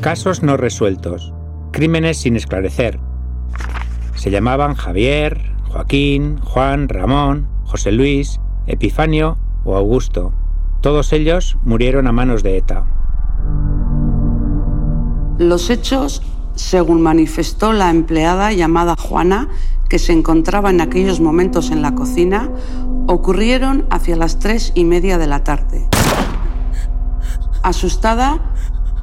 Casos no resueltos. Crímenes sin esclarecer. Se llamaban Javier, Joaquín, Juan, Ramón, José Luis, Epifanio o Augusto. Todos ellos murieron a manos de ETA. Los hechos, según manifestó la empleada llamada Juana, que se encontraba en aquellos momentos en la cocina, ocurrieron hacia las tres y media de la tarde. Asustada,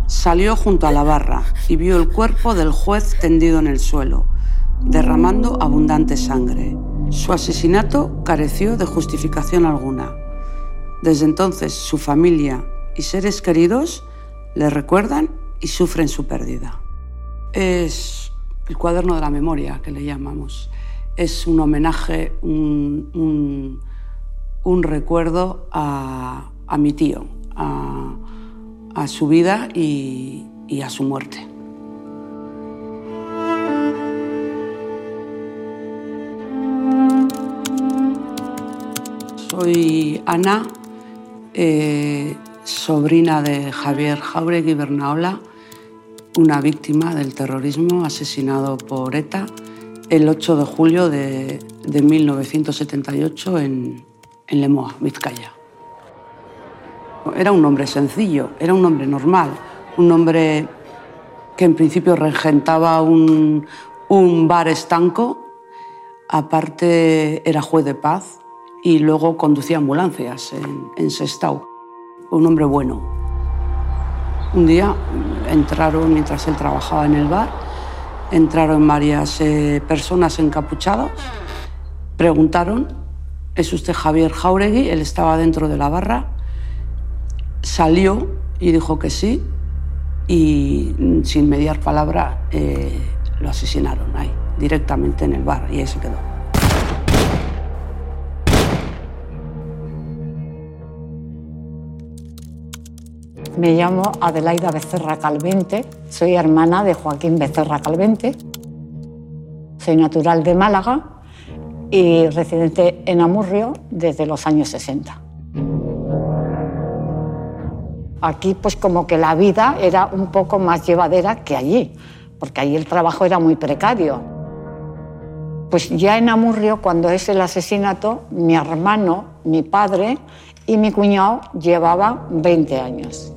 salió junto a la barra y vio el cuerpo del juez tendido en el suelo, derramando abundante sangre. Su asesinato careció de justificación alguna. Desde entonces su familia y seres queridos le recuerdan y sufren su pérdida. Es el cuaderno de la memoria que le llamamos. Es un homenaje, un, recuerdo a, mi tío, a, su vida y a su muerte. Soy Ana, eh, sobrina de Javier Jauregui Bernaola, una víctima del terrorismo asesinado por ETA el 8 de julio de, 1978 en, en Lemoa, Vizcaya. Era un hombre sencillo, era un hombre normal, un hombre que en principio regentaba un, un bar estanco, aparte era juez de paz, y luego conducía ambulancias en, en Sestao. Un hombre bueno. Un día entraron, mientras él trabajaba en el bar, entraron varias eh, personas encapuchadas, preguntaron, ¿es usted Javier Jauregui? Él estaba dentro de la barra, salió y dijo que sí, y sin mediar palabra eh, lo asesinaron ahí, directamente en el bar, y ahí se quedó. Me llamo Adelaida Becerra Calvente, soy hermana de Joaquín Becerra Calvente, soy natural de Málaga y residente en Amurrio desde los años 60. Aquí pues como que la vida era un poco más llevadera que allí, porque allí el trabajo era muy precario. Pues ya en Amurrio, cuando es el asesinato, mi hermano, mi padre y mi cuñado llevaban 20 años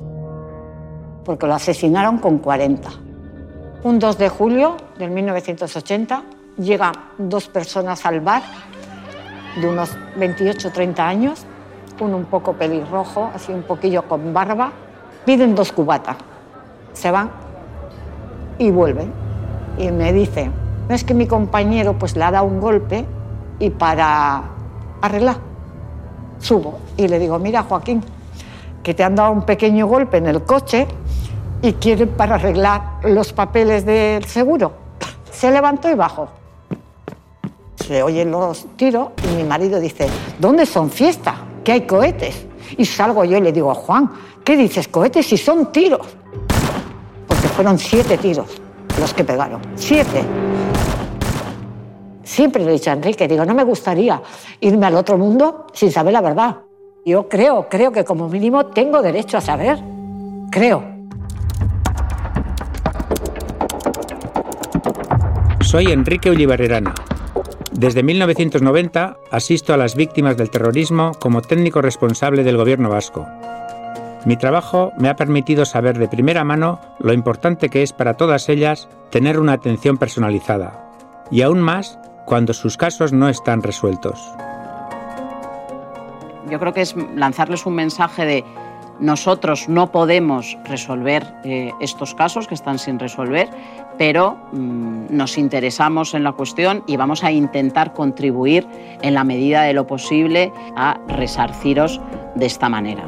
porque lo asesinaron con 40. Un 2 de julio de 1980 llegan dos personas al bar de unos 28-30 años, uno un poco pelirrojo, así un poquillo con barba, piden dos cubatas, se van y vuelven. Y me dicen, no es que mi compañero pues le ha dado un golpe y para arreglar, subo y le digo, mira Joaquín, que te han dado un pequeño golpe en el coche y quieren para arreglar los papeles del seguro. Se levantó y bajó. Se oyen los tiros y mi marido dice, ¿dónde son fiestas? Que hay cohetes. Y salgo yo y le digo, Juan, ¿qué dices cohetes si son tiros? Porque fueron siete tiros los que pegaron. Siete. Siempre le he dicho a Enrique, digo, no me gustaría irme al otro mundo sin saber la verdad. Yo creo, creo que como mínimo tengo derecho a saber. Creo. Soy Enrique Ullibarrerana. Desde 1990 asisto a las víctimas del terrorismo como técnico responsable del gobierno vasco. Mi trabajo me ha permitido saber de primera mano lo importante que es para todas ellas tener una atención personalizada, y aún más cuando sus casos no están resueltos. Yo creo que es lanzarles un mensaje de nosotros no podemos resolver eh, estos casos que están sin resolver, pero mm, nos interesamos en la cuestión y vamos a intentar contribuir en la medida de lo posible a resarciros de esta manera.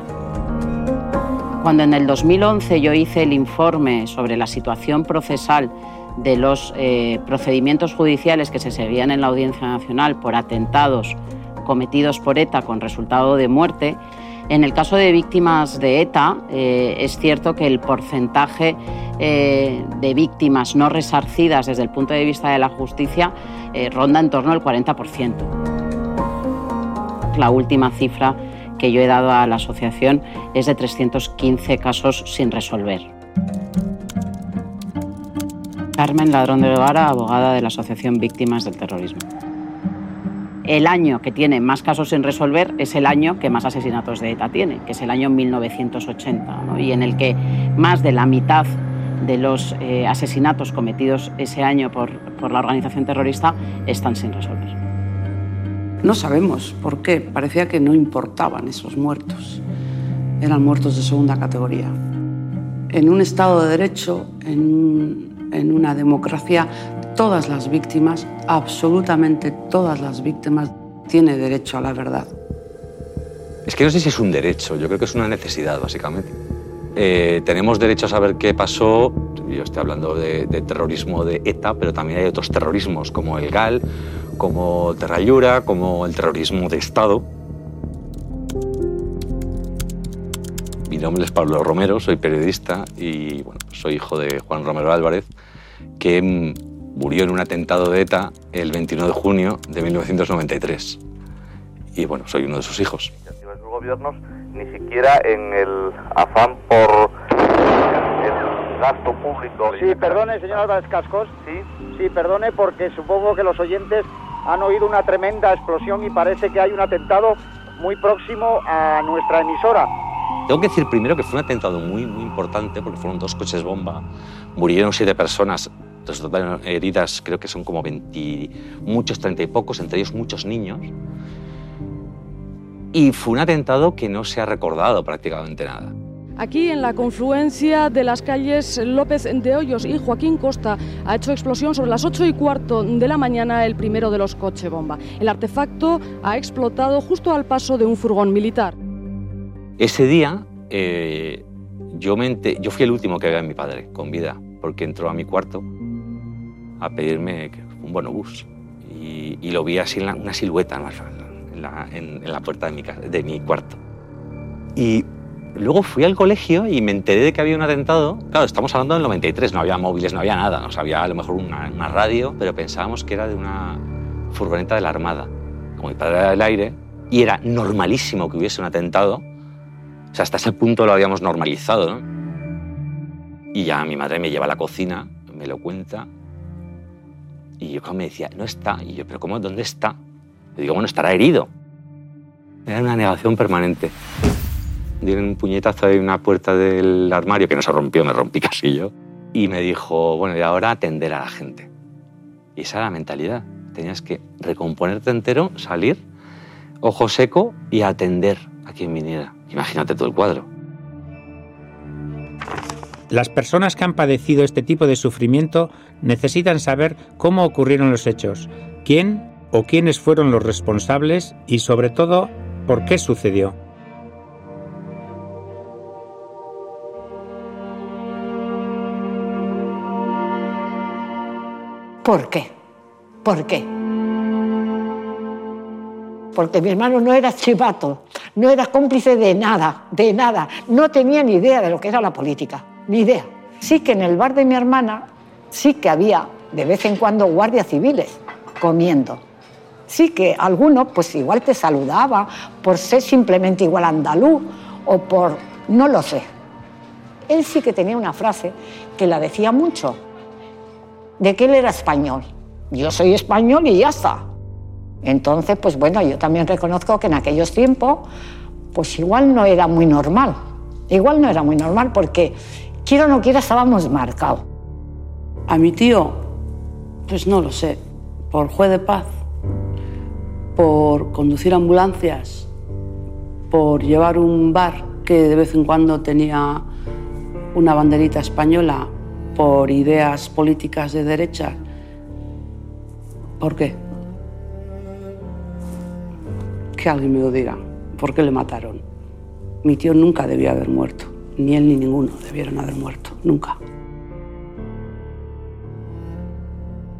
Cuando en el 2011 yo hice el informe sobre la situación procesal de los eh, procedimientos judiciales que se seguían en la Audiencia Nacional por atentados cometidos por ETA con resultado de muerte, en el caso de víctimas de ETA, eh, es cierto que el porcentaje eh, de víctimas no resarcidas desde el punto de vista de la justicia eh, ronda en torno al 40%. La última cifra que yo he dado a la asociación es de 315 casos sin resolver. Carmen Ladrón de Guevara, abogada de la Asociación Víctimas del Terrorismo. El año que tiene más casos sin resolver es el año que más asesinatos de ETA tiene, que es el año 1980, y en el que más de la mitad de los eh, asesinatos cometidos ese año por, por la organización terrorista están sin resolver. No sabemos por qué, parecía que no importaban esos muertos, eran muertos de segunda categoría. En un Estado de Derecho, en, en una democracia, todas las víctimas, absolutamente todas las víctimas, tienen derecho a la verdad. Es que no sé si es un derecho, yo creo que es una necesidad, básicamente. Eh, tenemos derecho a saber qué pasó, yo estoy hablando de, terrorismo de ETA, pero también hay otros terrorismos como el GAL, como Terrayura, como el terrorismo de Estado. Mi nombre es Pablo Romero, soy periodista y bueno, soy hijo de Juan Romero Álvarez, que murió en un atentado de ETA el 21 de junio de 1993. Y bueno, soy uno de sus hijos. Los gobiernos ni siquiera en el afán por el gasto público. Sí, perdone, señor Álvarez Cascos. Sí. Sí, perdone porque supongo que los oyentes han oído una tremenda explosión y parece que hay un atentado muy próximo a nuestra emisora. Tengo que decir primero que fue un atentado muy, muy importante porque fueron dos coches bomba, murieron siete personas, total heridas creo que son como 20, muchos, treinta y pocos, entre ellos muchos niños. Y fue un atentado que no se ha recordado prácticamente nada. Aquí en la confluencia de las calles López de Hoyos y Joaquín Costa ha hecho explosión sobre las 8 y cuarto de la mañana el primero de los coche bomba. El artefacto ha explotado justo al paso de un furgón militar. Ese día eh, yo, me yo fui el último que veía a mi padre con vida, porque entró a mi cuarto a pedirme un bonobús y, y lo vi así en una silueta en la, puerta de mi, de mi cuarto. Y luego fui al colegio y me enteré de que había un atentado. Claro, estamos hablando del 93, no había móviles, no había nada. O había a lo mejor una, radio, pero pensábamos que era de una furgoneta de la Armada. Como mi padre era del aire, y era normalísimo que hubiese un atentado. O sea, hasta ese punto lo habíamos normalizado, ¿no? Y ya mi madre me lleva a la cocina, me lo cuenta, y yo me decía, no está. Y yo, ¿pero cómo? ¿Dónde está? Le digo, bueno, estará herido. Era una negación permanente. Di un puñetazo en una puerta del armario que no se rompió, me rompí casi yo. Y me dijo, bueno, y ahora atender a la gente. Y esa era la mentalidad. Tenías que recomponerte entero, salir, ojo seco y atender a quien viniera. Imagínate todo el cuadro. Las personas que han padecido este tipo de sufrimiento necesitan saber cómo ocurrieron los hechos, quién o quiénes fueron los responsables y sobre todo por qué sucedió. ¿Por qué? ¿Por qué? Porque mi hermano no era chivato, no era cómplice de nada, de nada, no tenía ni idea de lo que era la política, ni idea. Sí que en el bar de mi hermana sí que había de vez en cuando guardias civiles comiendo, sí que alguno pues igual te saludaba por ser simplemente igual andaluz o por no lo sé. Él sí que tenía una frase que la decía mucho, de que él era español. Yo soy español y ya está. Entonces, pues bueno, yo también reconozco que en aquellos tiempos, pues igual no era muy normal. Igual no era muy normal porque, quiera o no quiera, estábamos marcados. A mi tío, pues no lo sé, por juez de paz por conducir ambulancias, por llevar un bar que de vez en cuando tenía una banderita española, por ideas políticas de derecha. ¿Por qué? Que alguien me lo diga. ¿Por qué le mataron? Mi tío nunca debió haber muerto. Ni él ni ninguno debieron haber muerto. Nunca.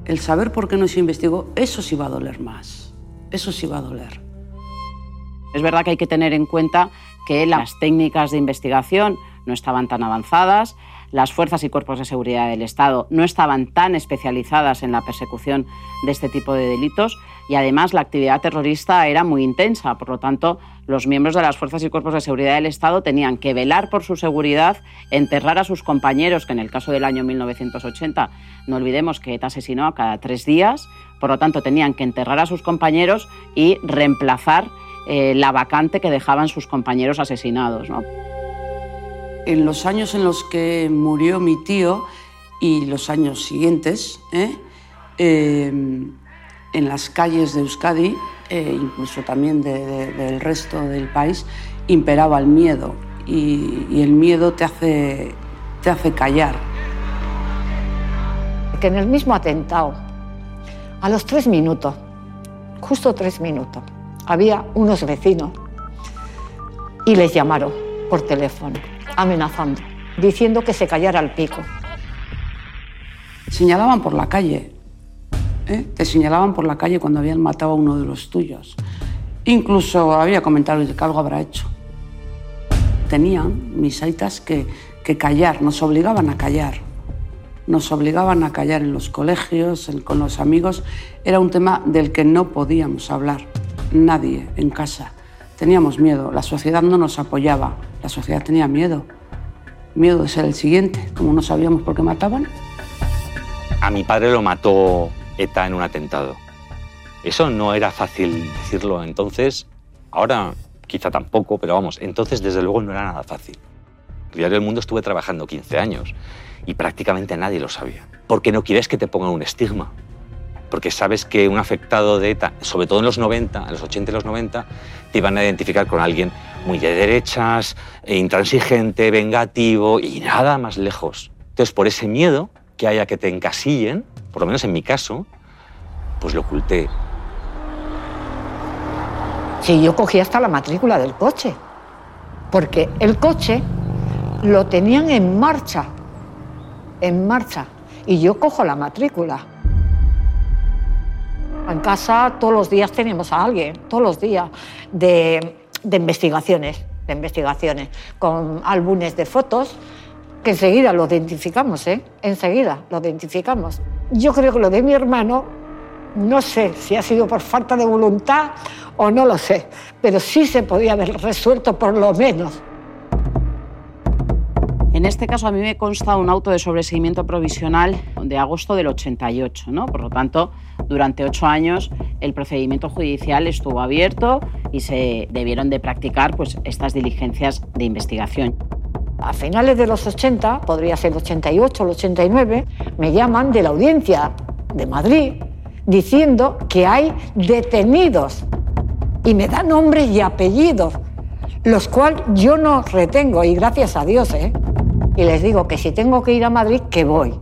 El saber por qué no se investigó, eso sí va a doler más eso sí va a doler. Es verdad que hay que tener en cuenta que las técnicas de investigación no estaban tan avanzadas, las fuerzas y cuerpos de seguridad del Estado no estaban tan especializadas en la persecución de este tipo de delitos y además la actividad terrorista era muy intensa, por lo tanto los miembros de las fuerzas y cuerpos de seguridad del Estado tenían que velar por su seguridad, enterrar a sus compañeros, que en el caso del año 1980, no olvidemos que ETA asesinó a cada tres días, por lo tanto tenían que enterrar a sus compañeros y reemplazar eh, la vacante que dejaban sus compañeros asesinados. En los años en los que murió mi tío y los años siguientes, ¿eh? Em, en las calles de Euskadi, e incluso también del resto del país, imperaba el miedo y, el miedo te hace, te hace callar. Que en el mismo atentado, a los tres minutos, justo tres minutos, había unos vecinos y les llamaron por teléfono, amenazando, diciendo que se callara el pico. Señalaban por la calle, ¿eh? te señalaban por la calle cuando habían matado a uno de los tuyos. Incluso había comentarios de que algo habrá hecho. Tenían mis aitas que, que callar, nos obligaban a callar. Nos obligaban a callar en los colegios, con los amigos. Era un tema del que no podíamos hablar, nadie en casa. Teníamos miedo, la sociedad no nos apoyaba, la sociedad tenía miedo. Miedo de ser el siguiente, como no sabíamos por qué mataban. A mi padre lo mató ETA en un atentado. Eso no era fácil decirlo entonces, ahora quizá tampoco, pero vamos, entonces desde luego no era nada fácil. El Diario del Mundo estuve trabajando 15 años y prácticamente nadie lo sabía. Porque no quieres que te pongan un estigma. Porque sabes que un afectado de ETA, sobre todo en los 90, en los 80 y los 90, te iban a identificar con alguien muy de derechas, e intransigente, vengativo y nada más lejos. Entonces, por ese miedo que haya que te encasillen, por lo menos en mi caso, pues lo oculté. Sí, yo cogí hasta la matrícula del coche, porque el coche lo tenían en marcha, en marcha, y yo cojo la matrícula. En casa todos los días tenemos a alguien, todos los días, de, de investigaciones, de investigaciones, con álbumes de fotos, que enseguida lo identificamos, ¿eh? Enseguida lo identificamos. Yo creo que lo de mi hermano, no sé si ha sido por falta de voluntad o no lo sé, pero sí se podía haber resuelto por lo menos. En este caso a mí me consta un auto de sobreseimiento provisional de agosto del 88, ¿no? Por lo tanto, durante ocho años el procedimiento judicial estuvo abierto y se debieron de practicar pues, estas diligencias de investigación a finales de los 80, podría ser el 88 o el 89, me llaman de la audiencia de Madrid diciendo que hay detenidos y me dan nombres y apellidos, los cuales yo no retengo y gracias a Dios, ¿eh? Y les digo que si tengo que ir a Madrid, que voy,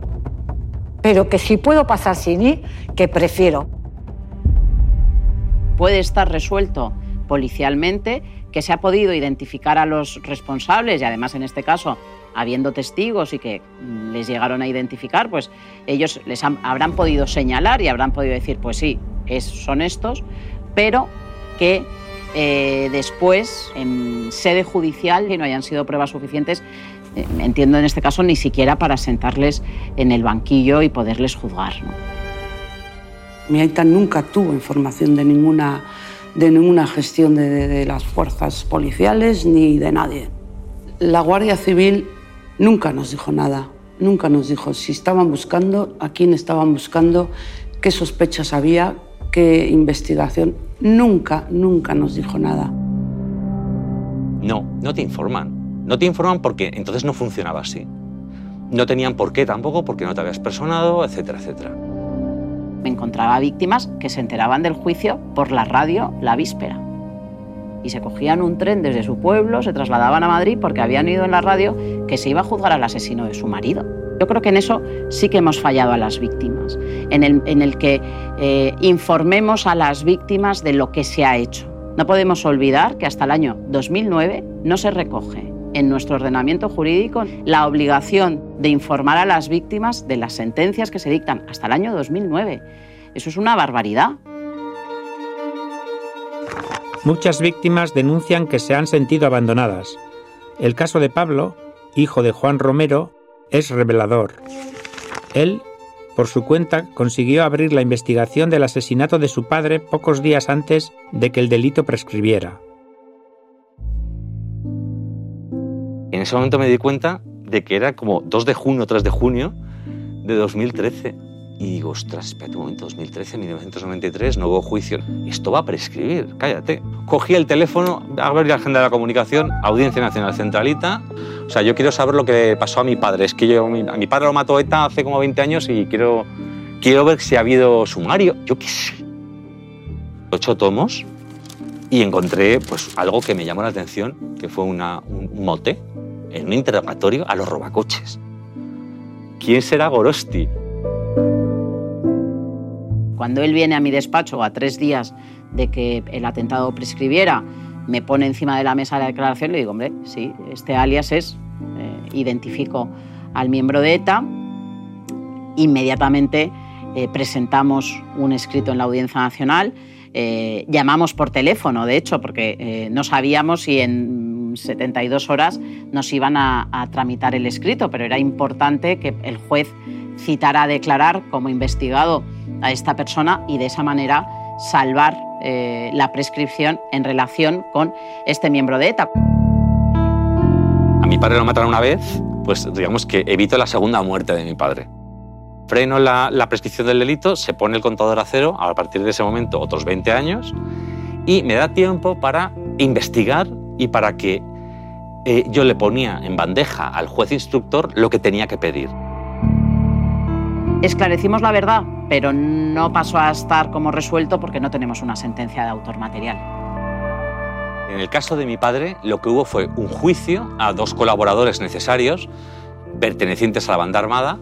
pero que si puedo pasar sin ir, que prefiero. Puede estar resuelto policialmente que se ha podido identificar a los responsables y además en este caso habiendo testigos y que les llegaron a identificar, pues ellos les habrán podido señalar y habrán podido decir, pues sí, es, son estos, pero que eh, después en sede judicial y no hayan sido pruebas suficientes, eh, entiendo en este caso ni siquiera para sentarles en el banquillo y poderles juzgar. Mi Aita nunca tuvo información de ninguna de ninguna gestión de, las fuerzas policiales ni de nadie. La Guardia Civil nunca nos dijo nada, nunca nos dijo si estaban buscando, a quién estaban buscando, qué sospechas había, qué investigación. Nunca, nunca nos dijo nada. No, no te informan. No te informan porque entonces no funcionaba así. No tenían por qué tampoco porque no te habías personado, etcétera, etcétera me encontraba víctimas que se enteraban del juicio por la radio la víspera. Y se cogían un tren desde su pueblo, se trasladaban a Madrid porque habían oído en la radio que se iba a juzgar al asesino de su marido. Yo creo que en eso sí que hemos fallado a las víctimas, en el, en el que eh, informemos a las víctimas de lo que se ha hecho. No podemos olvidar que hasta el año 2009 no se recoge en nuestro ordenamiento jurídico la obligación de informar a las víctimas de las sentencias que se dictan hasta el año 2009. Eso es una barbaridad. Muchas víctimas denuncian que se han sentido abandonadas. El caso de Pablo, hijo de Juan Romero, es revelador. Él, por su cuenta, consiguió abrir la investigación del asesinato de su padre pocos días antes de que el delito prescribiera. En ese momento me di cuenta de que era como 2 de junio, 3 de junio de 2013. Y digo, ostras, espérate un momento, 2013, 1993, nuevo juicio. Esto va a prescribir, cállate. Cogí el teléfono, a ver la agenda de la comunicación, Audiencia Nacional Centralita. O sea, yo quiero saber lo que pasó a mi padre. Es que yo, a mi padre lo mató ETA hace como 20 años y quiero, quiero ver si ha habido sumario. Yo qué sé. Ocho tomos y encontré pues, algo que me llamó la atención, que fue un mote en un interrogatorio a los robacoches. ¿Quién será Gorosti? Cuando él viene a mi despacho a tres días de que el atentado prescribiera, me pone encima de la mesa la declaración y le digo, hombre, sí, este alias es, eh, identifico al miembro de ETA, inmediatamente eh, presentamos un escrito en la Audiencia Nacional, eh, llamamos por teléfono, de hecho, porque no sabíamos si en 72 horas nos iban a, tramitar el escrito, pero era importante que el juez citara a declarar como investigado a esta persona y de esa manera salvar eh, la prescripción en relación con este miembro de ETA. A mi padre lo mataron una vez, pues digamos que evito la segunda muerte de mi padre. Freno la, la prescripción del delito, se pone el contador a cero, a partir de ese momento otros 20 años, y me da tiempo para investigar y para que eh, yo le ponía en bandeja al juez instructor lo que tenía que pedir. Esclarecimos la verdad, pero no pasó a estar como resuelto porque no tenemos una sentencia de autor material. En el caso de mi padre, lo que hubo fue un juicio a dos colaboradores necesarios pertenecientes a la banda armada,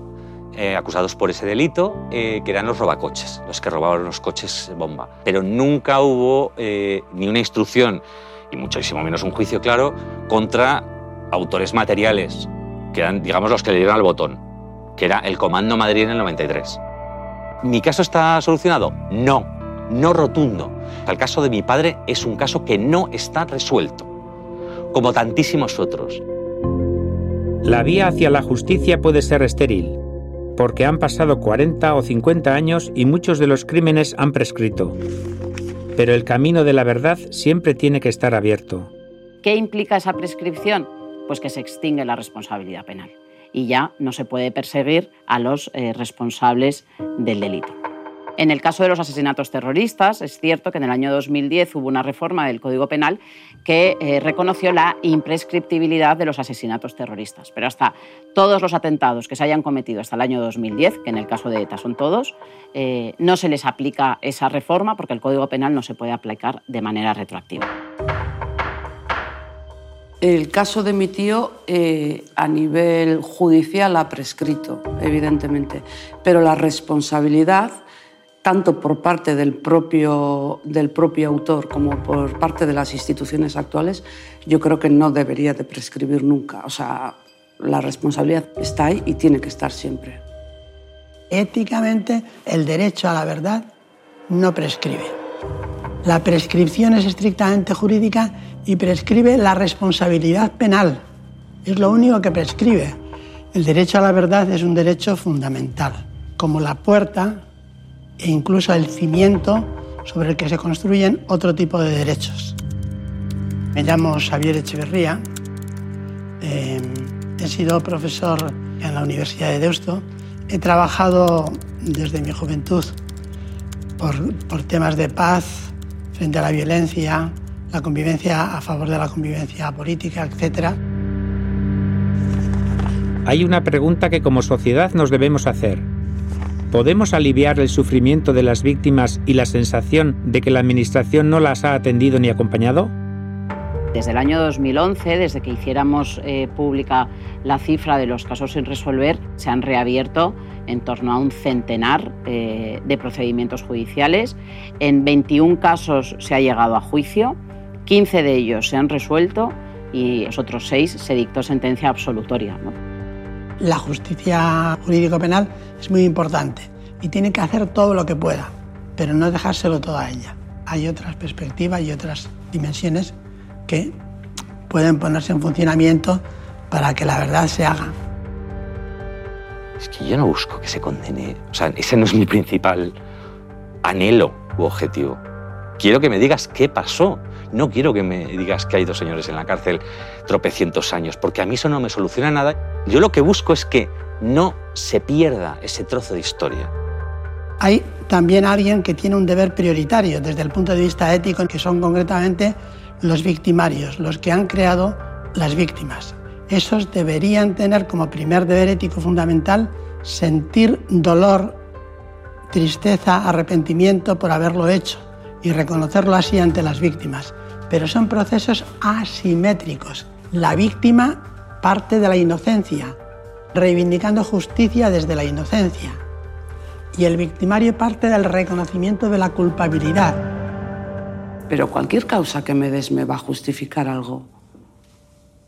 eh, acusados por ese delito, eh, que eran los robacoches, los que robaban los coches bomba. Pero nunca hubo ni una instrucción y muchísimo menos un juicio claro contra autores materiales, que eran, digamos, los que le dieron al botón, que era el Comando Madrid en el 93. ¿Mi caso está solucionado? No, no rotundo. El caso de mi padre es un caso que no está resuelto, como tantísimos otros. La vía hacia la justicia puede ser estéril, porque han pasado 40 o 50 años y muchos de los crímenes han prescrito pero el camino de la verdad siempre tiene que estar abierto. ¿Qué implica esa prescripción? Pues que se extingue la responsabilidad penal y ya no se puede perseguir a los eh, responsables del delito. En el caso de los asesinatos terroristas, es cierto que en el año 2010 hubo una reforma del Código Penal que eh, reconoció la imprescriptibilidad de los asesinatos terroristas. Pero hasta todos los atentados que se hayan cometido hasta el año 2010, que en el caso de ETA son todos, eh, no se les aplica esa reforma porque el Código Penal no se puede aplicar de manera retroactiva. El caso de mi tío eh, a nivel judicial ha prescrito, evidentemente, pero la responsabilidad tanto por parte del propio, del propio autor como por parte de las instituciones actuales, yo creo que no debería de prescribir nunca. O sea, la responsabilidad está ahí y tiene que estar siempre. Éticamente, el derecho a la verdad no prescribe. La prescripción es estrictamente jurídica y prescribe la responsabilidad penal. Es lo único que prescribe. El derecho a la verdad es un derecho fundamental, como la puerta e incluso el cimiento sobre el que se construyen otro tipo de derechos. Me llamo Xavier Echeverría, eh, he sido profesor en la Universidad de Deusto, he trabajado desde mi juventud por, por temas de paz frente a la violencia, la convivencia a favor de la convivencia política, etc. Hay una pregunta que como sociedad nos debemos hacer. ¿Podemos aliviar el sufrimiento de las víctimas y la sensación de que la Administración no las ha atendido ni acompañado? Desde el año 2011, desde que hiciéramos eh, pública la cifra de los casos sin resolver, se han reabierto en torno a un centenar eh, de procedimientos judiciales. En 21 casos se ha llegado a juicio, 15 de ellos se han resuelto y los otros 6 se dictó sentencia absolutoria la justicia jurídico-penal es muy importante y tiene que hacer todo lo que pueda, pero no dejárselo todo a ella. Hay otras perspectivas y otras dimensiones que pueden ponerse en funcionamiento para que la verdad se haga. Es que yo no busco que se condene, o sea, ese no es mi principal anhelo u objetivo. Quiero que me digas qué pasó. No quiero que me digas que hay dos señores en la cárcel tropecientos años, porque a mí eso no me soluciona nada. Yo lo que busco es que no se pierda ese trozo de historia. Hay también alguien que tiene un deber prioritario desde el punto de vista ético, que son concretamente los victimarios, los que han creado las víctimas. Esos deberían tener como primer deber ético fundamental sentir dolor, tristeza, arrepentimiento por haberlo hecho y reconocerlo así ante las víctimas. Pero son procesos asimétricos. La víctima parte de la inocencia, reivindicando justicia desde la inocencia. Y el victimario parte del reconocimiento de la culpabilidad. Pero cualquier causa que me des me va a justificar algo.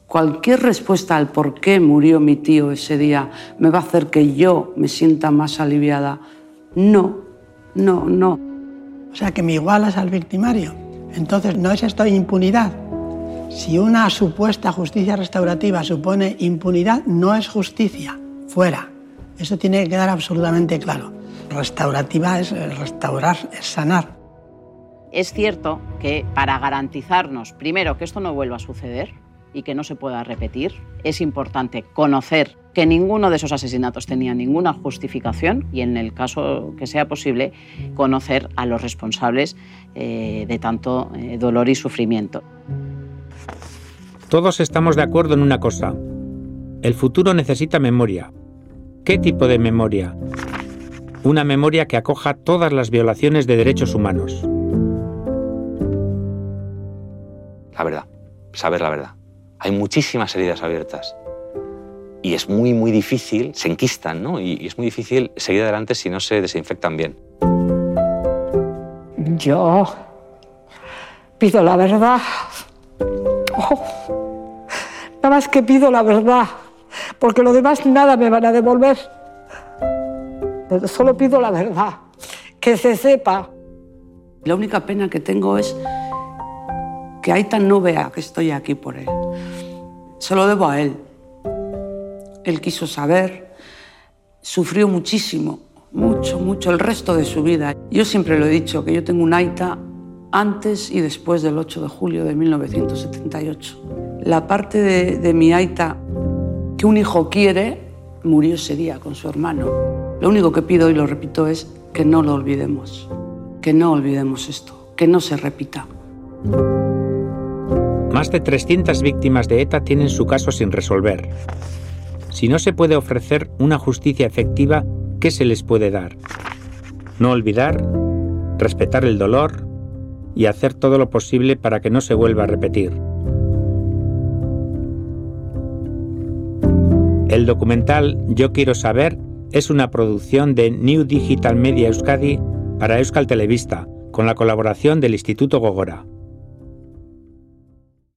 Cualquier respuesta al por qué murió mi tío ese día me va a hacer que yo me sienta más aliviada. No, no, no. O sea, que me igualas al victimario. Entonces, ¿no es esto impunidad? Si una supuesta justicia restaurativa supone impunidad, no es justicia. Fuera. Eso tiene que quedar absolutamente claro. Restaurativa es restaurar, es sanar. Es cierto que para garantizarnos, primero, que esto no vuelva a suceder y que no se pueda repetir, es importante conocer que ninguno de esos asesinatos tenía ninguna justificación y, en el caso que sea posible, conocer a los responsables eh, de tanto eh, dolor y sufrimiento. Todos estamos de acuerdo en una cosa. El futuro necesita memoria. ¿Qué tipo de memoria? Una memoria que acoja todas las violaciones de derechos humanos. La verdad, saber la verdad. Hay muchísimas heridas abiertas. Y es muy, muy difícil, se enquistan, ¿no? Y, es muy difícil seguir adelante si no se desinfectan bien. Yo pido la verdad. Nada más que pido la verdad, porque lo demás nada me van a devolver. Pero solo pido la verdad, que se sepa. La única pena que tengo es que Aita no vea que estoy aquí por él. Se lo debo a él. Él quiso saber, sufrió muchísimo, mucho, mucho el resto de su vida. Yo siempre lo he dicho, que yo tengo un Aita antes y después del 8 de julio de 1978 la parte de, mi aita que un hijo quiere murió ese día con su hermano. Lo único que pido y lo repito es que no lo olvidemos, que no olvidemos esto, que no se repita. Más de 300 víctimas de ETA tienen su caso sin resolver. Si no se puede ofrecer una justicia efectiva, ¿qué se les puede dar? No olvidar, respetar el dolor y hacer todo lo posible para que no se vuelva a repetir. El documental Yo quiero saber es una producción de New Digital Media Euskadi para Euskal Televista, con la colaboración del Instituto Gogora.